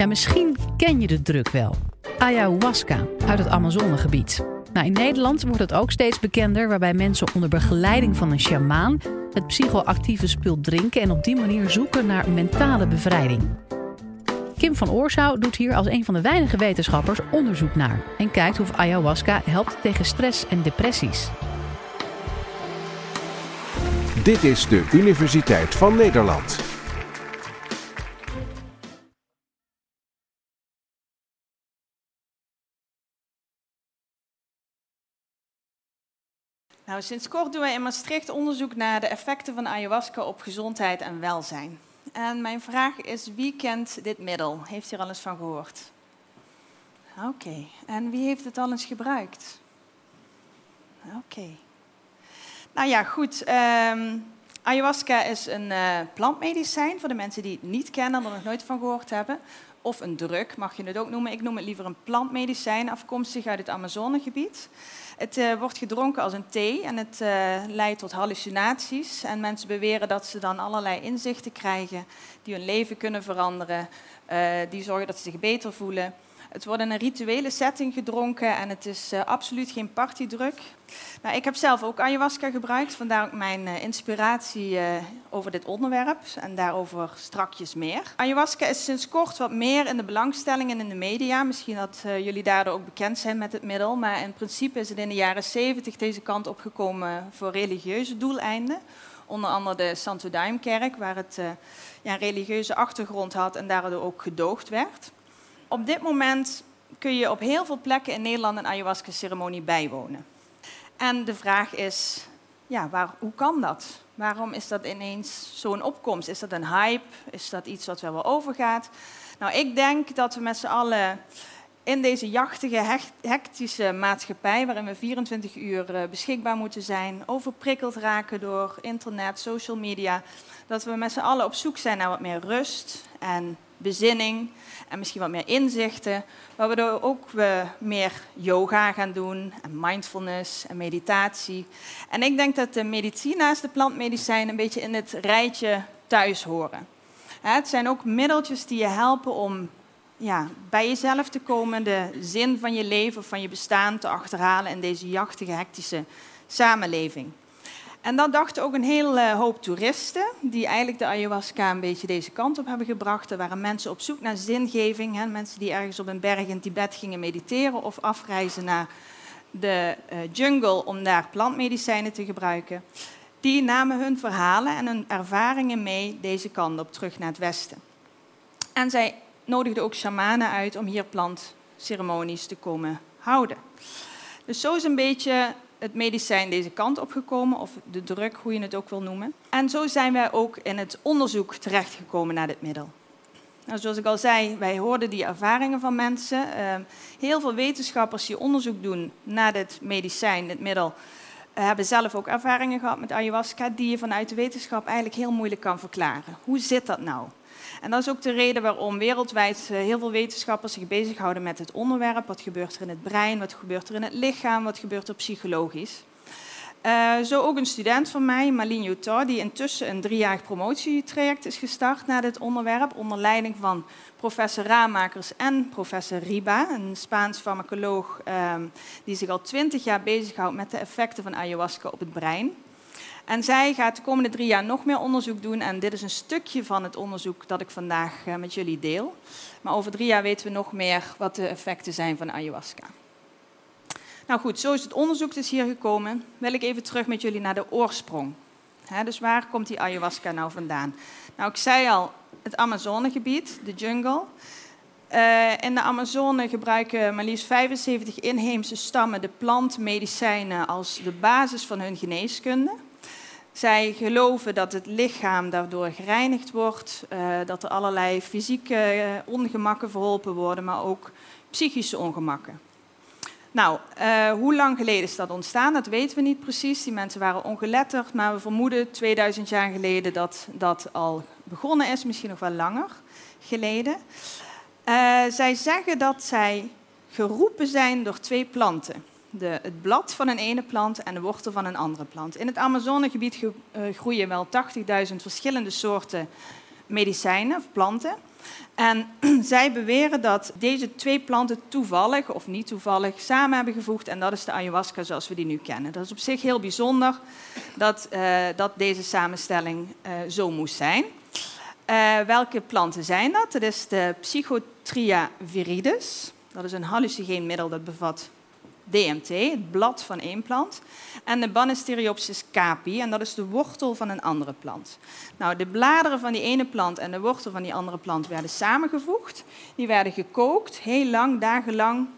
Ja, misschien ken je de druk wel. Ayahuasca uit het Amazonegebied. Nou, in Nederland wordt het ook steeds bekender, waarbij mensen onder begeleiding van een sjamaan het psychoactieve spul drinken en op die manier zoeken naar mentale bevrijding. Kim van Oorsouw doet hier als een van de weinige wetenschappers onderzoek naar en kijkt of ayahuasca helpt tegen stress en depressies. Dit is de Universiteit van Nederland. Nou, sinds kort doen wij in Maastricht onderzoek naar de effecten van ayahuasca op gezondheid en welzijn. En mijn vraag is, wie kent dit middel? Heeft u er al eens van gehoord? Oké, en wie heeft het al eens gebruikt? Oké. Nou ja, goed. Ehm, ayahuasca is een uh, plantmedicijn voor de mensen die het niet kennen, er nog nooit van gehoord hebben. Of een druk, mag je het ook noemen. Ik noem het liever een plantmedicijn, afkomstig uit het Amazonegebied. Het uh, wordt gedronken als een thee en het uh, leidt tot hallucinaties. En mensen beweren dat ze dan allerlei inzichten krijgen die hun leven kunnen veranderen, uh, die zorgen dat ze zich beter voelen. Het wordt in een rituele setting gedronken en het is uh, absoluut geen partydruk. Ik heb zelf ook ayahuasca gebruikt, vandaar ook mijn uh, inspiratie uh, over dit onderwerp en daarover strakjes meer. Ayahuasca is sinds kort wat meer in de belangstelling en in de media. Misschien dat jullie daardoor ook bekend zijn met het middel, maar in principe is het in de jaren 70 deze kant opgekomen voor religieuze doeleinden. Onder andere de Santo Daime-kerk, waar het ja, een religieuze achtergrond had en daardoor ook gedoogd werd op dit moment kun je op heel veel plekken in Nederland een ayahuasca-ceremonie bijwonen. En de vraag is, ja, waar, hoe kan dat? Waarom is dat ineens zo'n opkomst? Is dat een hype? Is dat iets wat wel overgaat? Nou, ik denk dat we met z'n allen in deze jachtige, hectische maatschappij, waarin we 24 uur eh, beschikbaar moeten zijn, overprikkeld raken door internet, social media, dat we met z'n allen op zoek zijn naar wat meer rust en bezinning en misschien wat meer inzichten, waardoor ook we meer yoga gaan doen en mindfulness en meditatie. En ik denk dat de medicine naast de plantmedicijn een beetje in het rijtje thuis horen. Het zijn ook middeltjes die je helpen om ja, bij jezelf te komen, de zin van je leven, van je bestaan te achterhalen in deze jachtige, hectische samenleving. En dat dachten ook een hele hoop toeristen, die eigenlijk de ayahuasca een beetje deze kant op hebben gebracht. Er waren mensen op zoek naar zingeving, hè, mensen die ergens op een berg in Tibet gingen mediteren of afreizen naar de uh, jungle om daar plantmedicijnen te gebruiken. Die namen hun verhalen en hun ervaringen mee deze kant op, terug naar het westen. En zij nodigden ook shamanen uit om hier plantceremonies te komen houden. Dus zo is een beetje het medicijn deze kant opgekomen, of de druk, hoe je het ook wil noemen. En zo zijn wij ook in het onderzoek terechtgekomen naar dit middel. Nou, zoals ik al zei, wij hoorden die ervaringen van mensen. Uh, heel veel wetenschappers die onderzoek doen naar dit medicijn, dit middel, uh, hebben zelf ook ervaringen gehad met ayahuasca, die je vanuit de wetenschap eigenlijk heel moeilijk kan verklaren. Hoe zit dat nou? En dat is ook de reden waarom wereldwijd eh, heel veel wetenschappers zich bezighouden met het onderwerp. Wat gebeurt er in het brein, wat gebeurt er in het lichaam, wat gebeurt er psychologisch. Uh, zo ook een student van mij, Malin Joutar, die intussen een driejarig promotietraject is gestart naar dit onderwerp, onder leiding van professor Raamakers en professor Riba, een Spaans farmacoloog uh, die zich al twintig jaar bezighoudt met de effecten van ayahuasca op het brein. En zij gaat de komende drie jaar nog meer onderzoek doen. En dit is een stukje van het onderzoek dat ik vandaag eh, met jullie deel. Maar over drie jaar weten we nog meer wat de effecten zijn van ayahuasca. Nou goed, zo is het onderzoek dus hier gekomen. Wil ik even terug met jullie naar de oorsprong. dus waar komt die ayahuasca nou vandaan? Nou, ik zei al, het Amazonegebied, de jungle. Uh, in de Amazone gebruiken maar liefst 75 inheemse stammen de plantmedicijnen als de basis van hun geneeskunde. Zij geloven dat het lichaam daardoor gereinigd wordt, uh, dat er allerlei fysieke uh, ongemakken verholpen worden, maar ook psychische ongemakken. Nou, uh, hoe lang geleden is dat ontstaan? Dat weten we niet precies. Die mensen waren ongeletterd, maar we vermoeden 2000 jaar geleden dat dat al begonnen is, misschien nog wel langer geleden. zij zeggen dat zij geroepen zijn door twee planten de, het blad van een ene plant en de wortel van een andere plant. In het Amazonegebied uh, groeien wel 80.000 verschillende soorten medicijnen of planten. En zij beweren dat deze twee planten toevallig of niet toevallig samen hebben gevoegd. En dat is de ayahuasca zoals we die nu kennen. Dat is op zich heel bijzonder dat, uh, dat deze samenstelling uh, zo moest zijn. Welke planten zijn dat? Dat is de Psychotria viridis. Dat is een hallucinogeen middel dat bevat DMT, het blad van één plant, en de Banisteriopsis capi, en dat is de wortel van een andere plant. Nou, de bladeren van die ene plant en de wortel van die andere plant werden samengevoegd. Die werden gekookt, heel lang, dagenlang,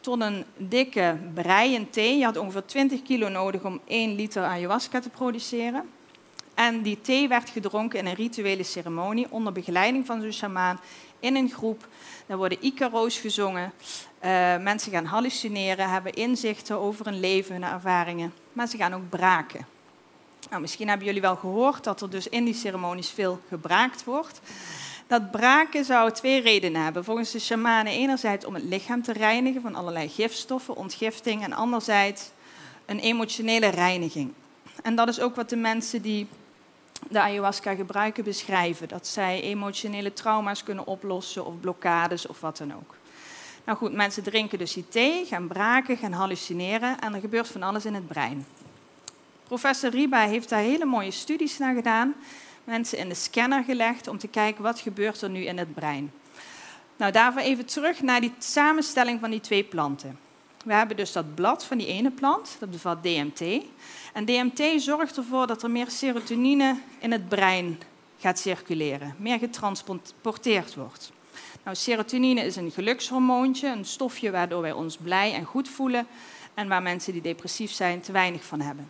tot een dikke brei en thee. Je had ongeveer 20 kilo nodig om 1 liter ayahuasca te produceren. En die thee werd gedronken in een rituele ceremonie onder begeleiding van zo'n shamaan in een groep. Daar worden Icaro's gezongen. Uh, mensen gaan hallucineren, hebben inzichten over hun leven, hun ervaringen. Maar ze gaan ook braken. Nou, misschien hebben jullie wel gehoord dat er dus in die ceremonies veel gebraakt wordt. Dat braken zou twee redenen hebben. Volgens de shamanen enerzijds om het lichaam te reinigen van allerlei gifstoffen, ontgifting, en anderzijds een emotionele reiniging. En dat is ook wat de mensen die de ayahuasca gebruiken beschrijven. Dat zij emotionele trauma's kunnen oplossen of blokkades of wat dan ook. Nou goed, mensen drinken dus die thee, gaan braken, gaan hallucineren en er gebeurt van alles in het brein. Professor Riba heeft daar hele mooie studies naar gedaan. Mensen in de scanner gelegd om te kijken wat gebeurt er nu in het brein. Nou, daarvoor even terug naar die samenstelling van die twee planten. We hebben dus dat blad van die ene plant, dat bevat DMT. En DMT zorgt ervoor dat er meer serotonine in het brein gaat circuleren, meer getransporteerd wordt. Nou, serotonine is een gelukshormoontje, een stofje waardoor wij ons blij en goed voelen en waar mensen die depressief zijn te weinig van hebben.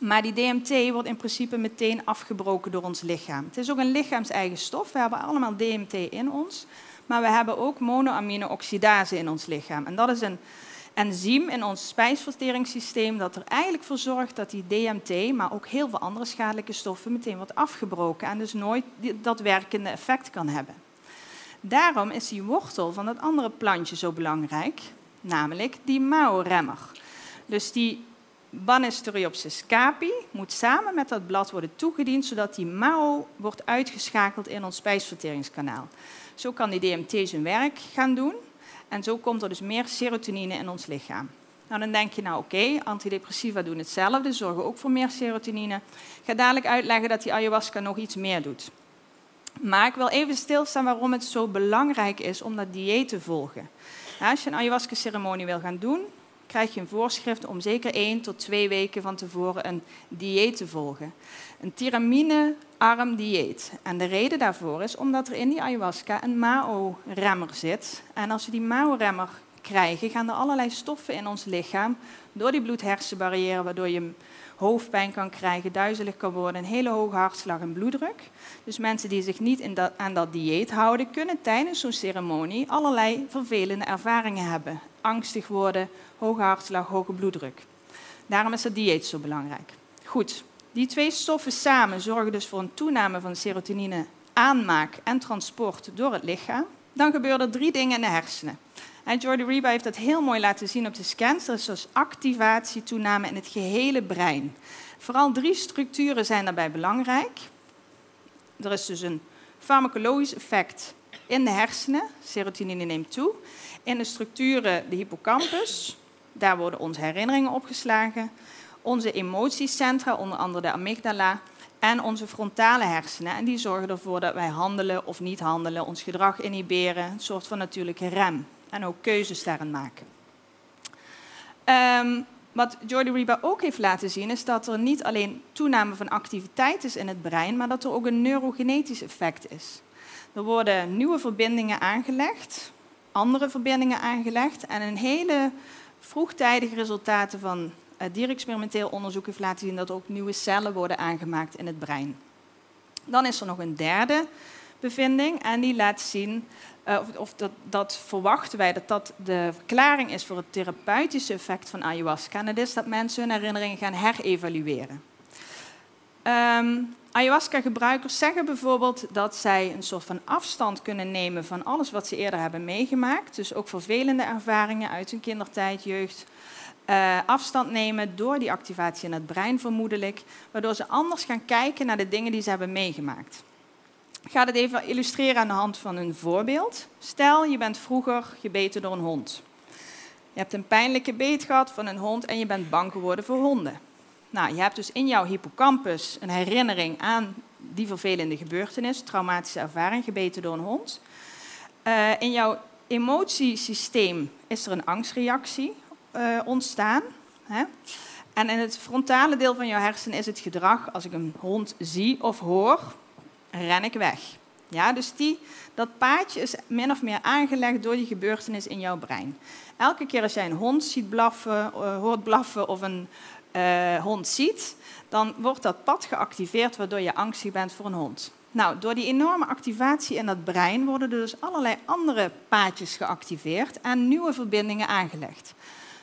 Maar die DMT wordt in principe meteen afgebroken door ons lichaam. Het is ook een lichaams-eigen stof. We hebben allemaal DMT in ons, maar we hebben ook monoamine-oxidase in ons lichaam. En dat is een enzym in ons spijsverteringssysteem dat er eigenlijk voor zorgt dat die DMT, maar ook heel veel andere schadelijke stoffen, meteen wordt afgebroken en dus nooit dat werkende effect kan hebben. Daarom is die wortel van dat andere plantje zo belangrijk, namelijk die MAO-remmer. Dus die Banisteriopsis capi moet samen met dat blad worden toegediend, zodat die MAO wordt uitgeschakeld in ons spijsverteringskanaal. Zo kan die DMT zijn werk gaan doen en zo komt er dus meer serotonine in ons lichaam. Nou, dan denk je, nou oké, antidepressiva doen hetzelfde, zorgen ook voor meer serotonine. Ik ga dadelijk uitleggen dat die ayahuasca nog iets meer doet. Maar ik wil even stilstaan waarom het zo belangrijk is om dat dieet te volgen. als je een ayahuasca-ceremonie wil gaan doen, krijg je een voorschrift om zeker één tot twee weken van tevoren een dieet te volgen. Een tiramine-arm dieet. En de reden daarvoor is omdat er in die ayahuasca een MAO-remmer zit. En als we die MAO-remmer krijgen, gaan er allerlei stoffen in ons lichaam door die bloed-hersenbarrière, waardoor je hoofdpijn kan krijgen, duizelig kan worden, een hele hoge hartslag en bloeddruk. Dus mensen die zich niet in dat, aan dat dieet houden, kunnen tijdens zo'n ceremonie allerlei vervelende ervaringen hebben. Angstig worden, hoge hartslag, hoge bloeddruk. Daarom is dat dieet zo belangrijk. Goed, die twee stoffen samen zorgen dus voor een toename van serotonine aanmaak en transport door het lichaam. Dan gebeuren er drie dingen in de hersenen. En Jordi Reba heeft dat heel mooi laten zien op de scans. Dat is dus activatie, toename in het gehele brein. Vooral drie structuren zijn daarbij belangrijk. Er is dus een farmacologisch effect in de hersenen. Serotonine neemt toe. In de structuren, de hippocampus, daar worden onze herinneringen opgeslagen. Onze emotiecentra, onder andere de amygdala. En onze frontale hersenen. En die zorgen ervoor dat wij handelen of niet handelen, ons gedrag inhiberen. Een soort van natuurlijke rem en ook keuzes daarin maken. Um, wat Jordi Reba ook heeft laten zien, is dat er niet alleen toename van activiteit is in het brein, maar dat er ook een neurogenetisch effect is. Er worden nieuwe verbindingen aangelegd, andere verbindingen aangelegd en een hele vroegtijdige resultaten van uh, dierexperimenteel onderzoek heeft laten zien dat er ook nieuwe cellen worden aangemaakt in het brein. Dan is er nog een derde bevinding en die laat zien uh, of, of dat, dat, verwachten wij dat dat de verklaring is voor het therapeutische effect van ayahuasca. En dat is dat mensen hun herinneringen gaan herevalueren. Um, Ayahuasca-gebruikers zeggen bijvoorbeeld dat zij een soort van afstand kunnen nemen van alles wat ze eerder hebben meegemaakt. Dus ook vervelende ervaringen uit hun kindertijd, jeugd. Uh, afstand nemen door die activatie in het brein vermoedelijk, waardoor ze anders gaan kijken naar de dingen die ze hebben meegemaakt. Ga het even illustreren aan de hand van een voorbeeld. Stel, je bent vroeger gebeten door een hond. Je hebt een pijnlijke beet gehad van een hond en je bent bang geworden voor honden. Nou, je hebt dus in jouw hippocampus een herinnering aan die vervelende gebeurtenis, traumatische ervaring, gebeten door een hond. Uh, in jouw emotiesysteem is er een angstreactie uh, ontstaan. Hè? En in het frontale deel van jouw hersenen is het gedrag, als ik een hond zie of hoor, ren ik weg. Ja, dus die, dat paadje is min of meer aangelegd door die gebeurtenis in jouw brein. Elke keer als jij een hond ziet blaffen, uh, hoort blaffen of een uh, hond ziet, dan wordt dat pad geactiveerd waardoor je angstig bent voor een hond. Nou, door die enorme activatie in dat brein worden er dus allerlei andere paadjes geactiveerd en nieuwe verbindingen aangelegd.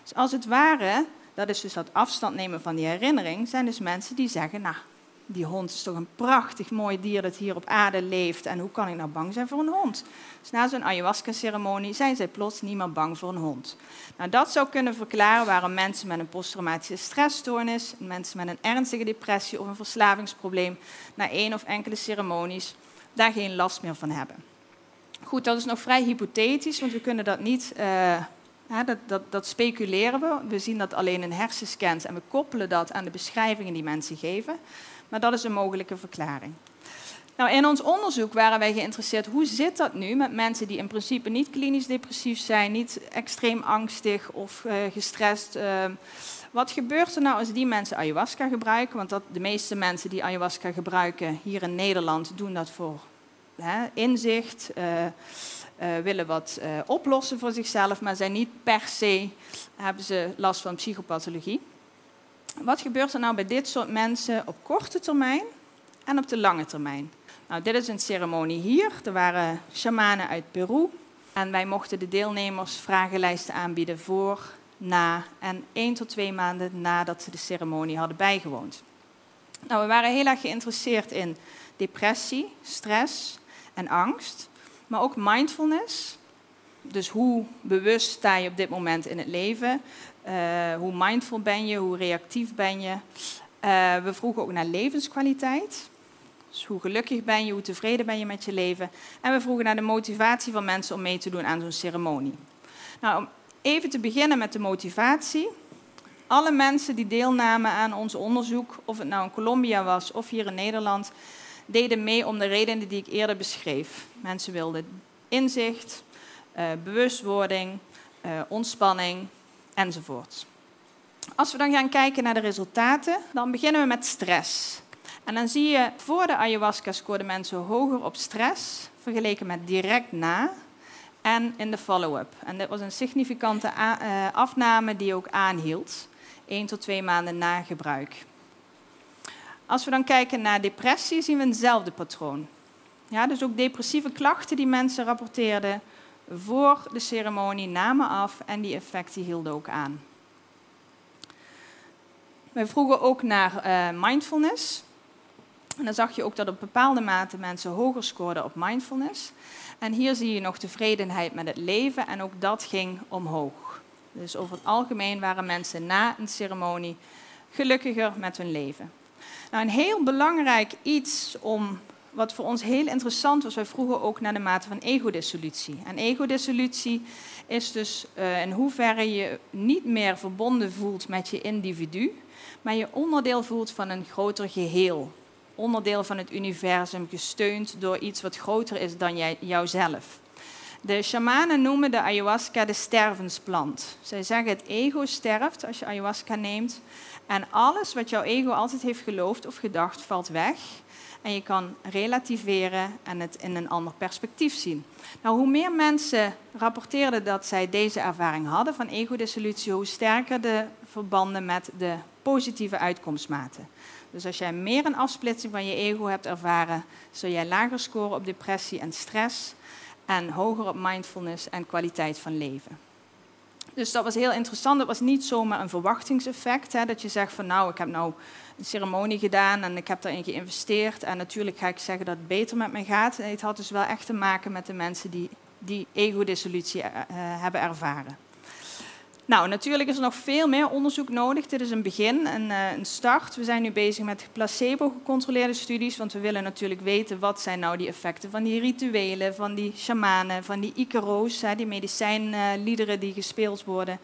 Dus als het ware, dat is dus dat afstand nemen van die herinnering, zijn dus mensen die zeggen, nou, die hond is toch een prachtig mooi dier dat hier op aarde leeft. En hoe kan ik nou bang zijn voor een hond? Dus na zo'n ayahuasca-ceremonie zijn zij plots niet meer bang voor een hond. Nou, dat zou kunnen verklaren waarom mensen met een posttraumatische stressstoornis, mensen met een ernstige depressie of een verslavingsprobleem, na één of enkele ceremonies daar geen last meer van hebben. Goed, dat is nog vrij hypothetisch, want we kunnen dat niet. Uh, dat, dat, dat, speculeren we. We zien dat alleen in hersenscans en we koppelen dat aan de beschrijvingen die mensen geven. Maar dat is een mogelijke verklaring. Nou, in ons onderzoek waren wij geïnteresseerd hoe zit dat nu met mensen die in principe niet klinisch depressief zijn, niet extreem angstig of uh, gestrest. Uh, wat gebeurt er nou als die mensen ayahuasca gebruiken? Want dat, de meeste mensen die ayahuasca gebruiken hier in Nederland doen dat voor hè, inzicht, uh, willen wat oplossen voor zichzelf, maar zijn niet per se, hebben ze last van psychopathologie. Wat gebeurt er nou bij dit soort mensen op korte termijn en op de lange termijn? Nou, dit is een ceremonie hier. Er waren shamanen uit Peru. En wij mochten de deelnemers vragenlijsten aanbieden voor, na en één tot twee maanden nadat ze de ceremonie hadden bijgewoond. Nou, we waren heel erg geïnteresseerd in depressie, stress en angst, maar ook mindfulness. Dus hoe bewust sta je op dit moment in het leven? Uh, hoe mindful ben je? Hoe reactief ben je? Uh, we vroegen ook naar levenskwaliteit. Dus hoe gelukkig ben je? Hoe tevreden ben je met je leven? En we vroegen naar de motivatie van mensen om mee te doen aan zo'n ceremonie. Nou, om even te beginnen met de motivatie. Alle mensen die deelnamen aan ons onderzoek, of het nou in Colombia was of hier in Nederland, deden mee om de redenen die ik eerder beschreef. Mensen wilden inzicht, uh, bewustwording, ontspanning, enzovoort. Als we dan gaan kijken naar de resultaten, dan beginnen we met stress. En dan zie je voor de ayahuasca scoorden mensen hoger op stress vergeleken met direct na en in de follow-up. En dit was een significante eh, afname die ook aanhield, 1 tot 2 maanden na gebruik. Als we dan kijken naar depressie, zien we eenzelfde patroon. Ja, dus ook depressieve klachten die mensen rapporteerden, voor de ceremonie namen af en die effecten hielden ook aan. We vroegen ook naar uh, mindfulness. En dan zag je ook dat op bepaalde mate mensen hoger scoorden op mindfulness. En hier zie je nog tevredenheid met het leven en ook dat ging omhoog. Dus over het algemeen waren mensen na een ceremonie gelukkiger met hun leven. Nou, een heel belangrijk iets om wat voor ons heel interessant was, wij vroegen ook naar de mate van egodissolutie. En egodissolutie is dus uh, in hoeverre je niet meer verbonden voelt met je individu, maar je onderdeel voelt van een groter geheel. Onderdeel van het universum, gesteund door iets wat groter is dan jij, jouzelf. De shamanen noemen de ayahuasca de stervensplant. Zij zeggen het ego sterft als je ayahuasca neemt. En alles wat jouw ego altijd heeft geloofd of gedacht valt weg. En je kan relativeren en het in een ander perspectief zien. Nou, hoe meer mensen rapporteerden dat zij deze ervaring hadden van ego-dissolutie, hoe sterker de verbanden met de positieve uitkomstmaten. Dus als jij meer een afsplitsing van je ego hebt ervaren, zul jij lager scoren op depressie en stress en hoger op mindfulness en kwaliteit van leven. Dus dat was heel interessant. Dat was niet zomaar een verwachtingseffect. Hè, dat je zegt van nou, ik heb nou een ceremonie gedaan en ik heb daarin geïnvesteerd. En natuurlijk ga ik zeggen dat het beter met me gaat. Het had dus wel echt te maken met de mensen die die ego-dissolutie uh, hebben ervaren. Nou, natuurlijk is er nog veel meer onderzoek nodig. Dit is een begin, een, uh, een start. We zijn nu bezig met placebo-gecontroleerde studies, want we willen natuurlijk weten wat zijn nou die effecten van die rituelen, van die shamanen, van die Icaro's, die medicijnliederen die gespeeld worden.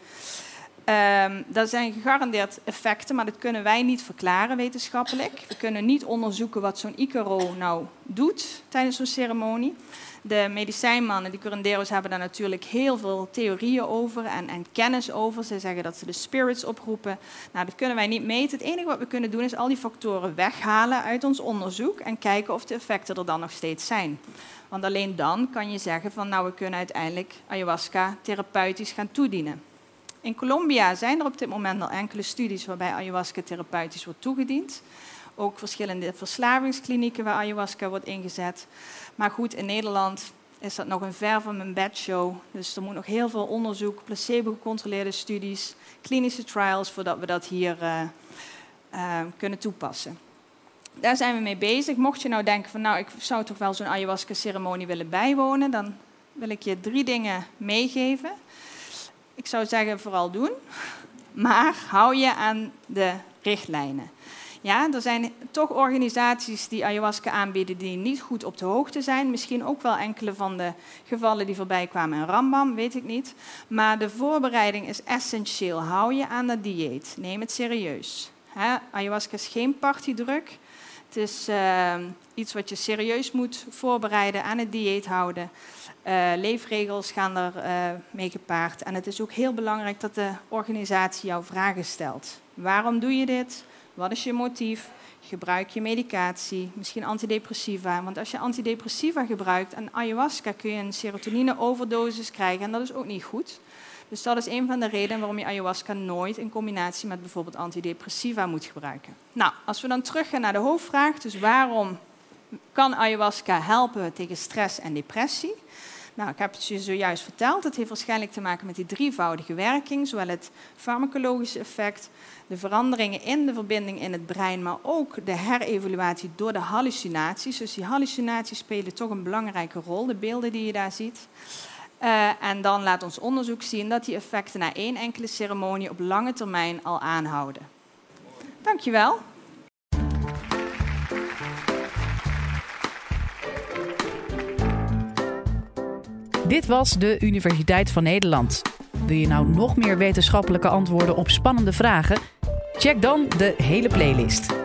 Um, dat zijn gegarandeerd effecten, maar dat kunnen wij niet verklaren wetenschappelijk. We kunnen niet onderzoeken wat zo'n Icaro nou doet tijdens zo'n ceremonie. De medicijnmannen, die curanderos, hebben daar natuurlijk heel veel theorieën over en, en, kennis over. Ze zeggen dat ze de spirits oproepen. Nou, dat kunnen wij niet meten. Het enige wat we kunnen doen is al die factoren weghalen uit ons onderzoek en kijken of de effecten er dan nog steeds zijn. Want alleen dan kan je zeggen van nou, we kunnen uiteindelijk ayahuasca therapeutisch gaan toedienen. In Colombia zijn er op dit moment al enkele studies waarbij ayahuasca therapeutisch wordt toegediend. Ook verschillende verslavingsklinieken waar ayahuasca wordt ingezet. Maar goed, in Nederland is dat nog een ver van mijn bedshow. Dus er moet nog heel veel onderzoek, placebo-gecontroleerde studies, klinische trials, voordat we dat hier uh, uh, kunnen toepassen. Daar zijn we mee bezig. Mocht je nou denken van nou, ik zou toch wel zo'n ayahuasca-ceremonie willen bijwonen, dan wil ik je drie dingen meegeven. Ik zou zeggen vooral doen, maar hou je aan de richtlijnen. Ja, er zijn toch organisaties die ayahuasca aanbieden die niet goed op de hoogte zijn. Misschien ook wel enkele van de gevallen die voorbij kwamen in Rambam, weet ik niet. Maar de voorbereiding is essentieel. Hou je aan dat dieet. Neem het serieus. ayahuasca is geen partydruk. Het is uh, iets wat je serieus moet voorbereiden, aan het dieet houden. Uh, leefregels gaan er uh, mee gepaard. En het is ook heel belangrijk dat de organisatie jou vragen stelt. Waarom doe je dit? Wat is je motief? Gebruik je medicatie, misschien antidepressiva. Want als je antidepressiva gebruikt en ayahuasca kun je een serotonine-overdosis krijgen en dat is ook niet goed. Dus dat is een van de redenen waarom je ayahuasca nooit in combinatie met bijvoorbeeld antidepressiva moet gebruiken. Nou, als we dan teruggaan naar de hoofdvraag, dus waarom kan ayahuasca helpen tegen stress en depressie? Nou, ik heb het je zojuist verteld. Het heeft waarschijnlijk te maken met die drievoudige werking, zowel het farmacologische effect, de veranderingen in de verbinding in het brein, maar ook de herevaluatie door de hallucinaties. Dus die hallucinaties spelen toch een belangrijke rol, de beelden die je daar ziet. Uh, en dan laat ons onderzoek zien dat die effecten na één enkele ceremonie op lange termijn al aanhouden. Dankjewel. Dit was de Universiteit van Nederland. Wil je nou nog meer wetenschappelijke antwoorden op spannende vragen? Check dan de hele playlist.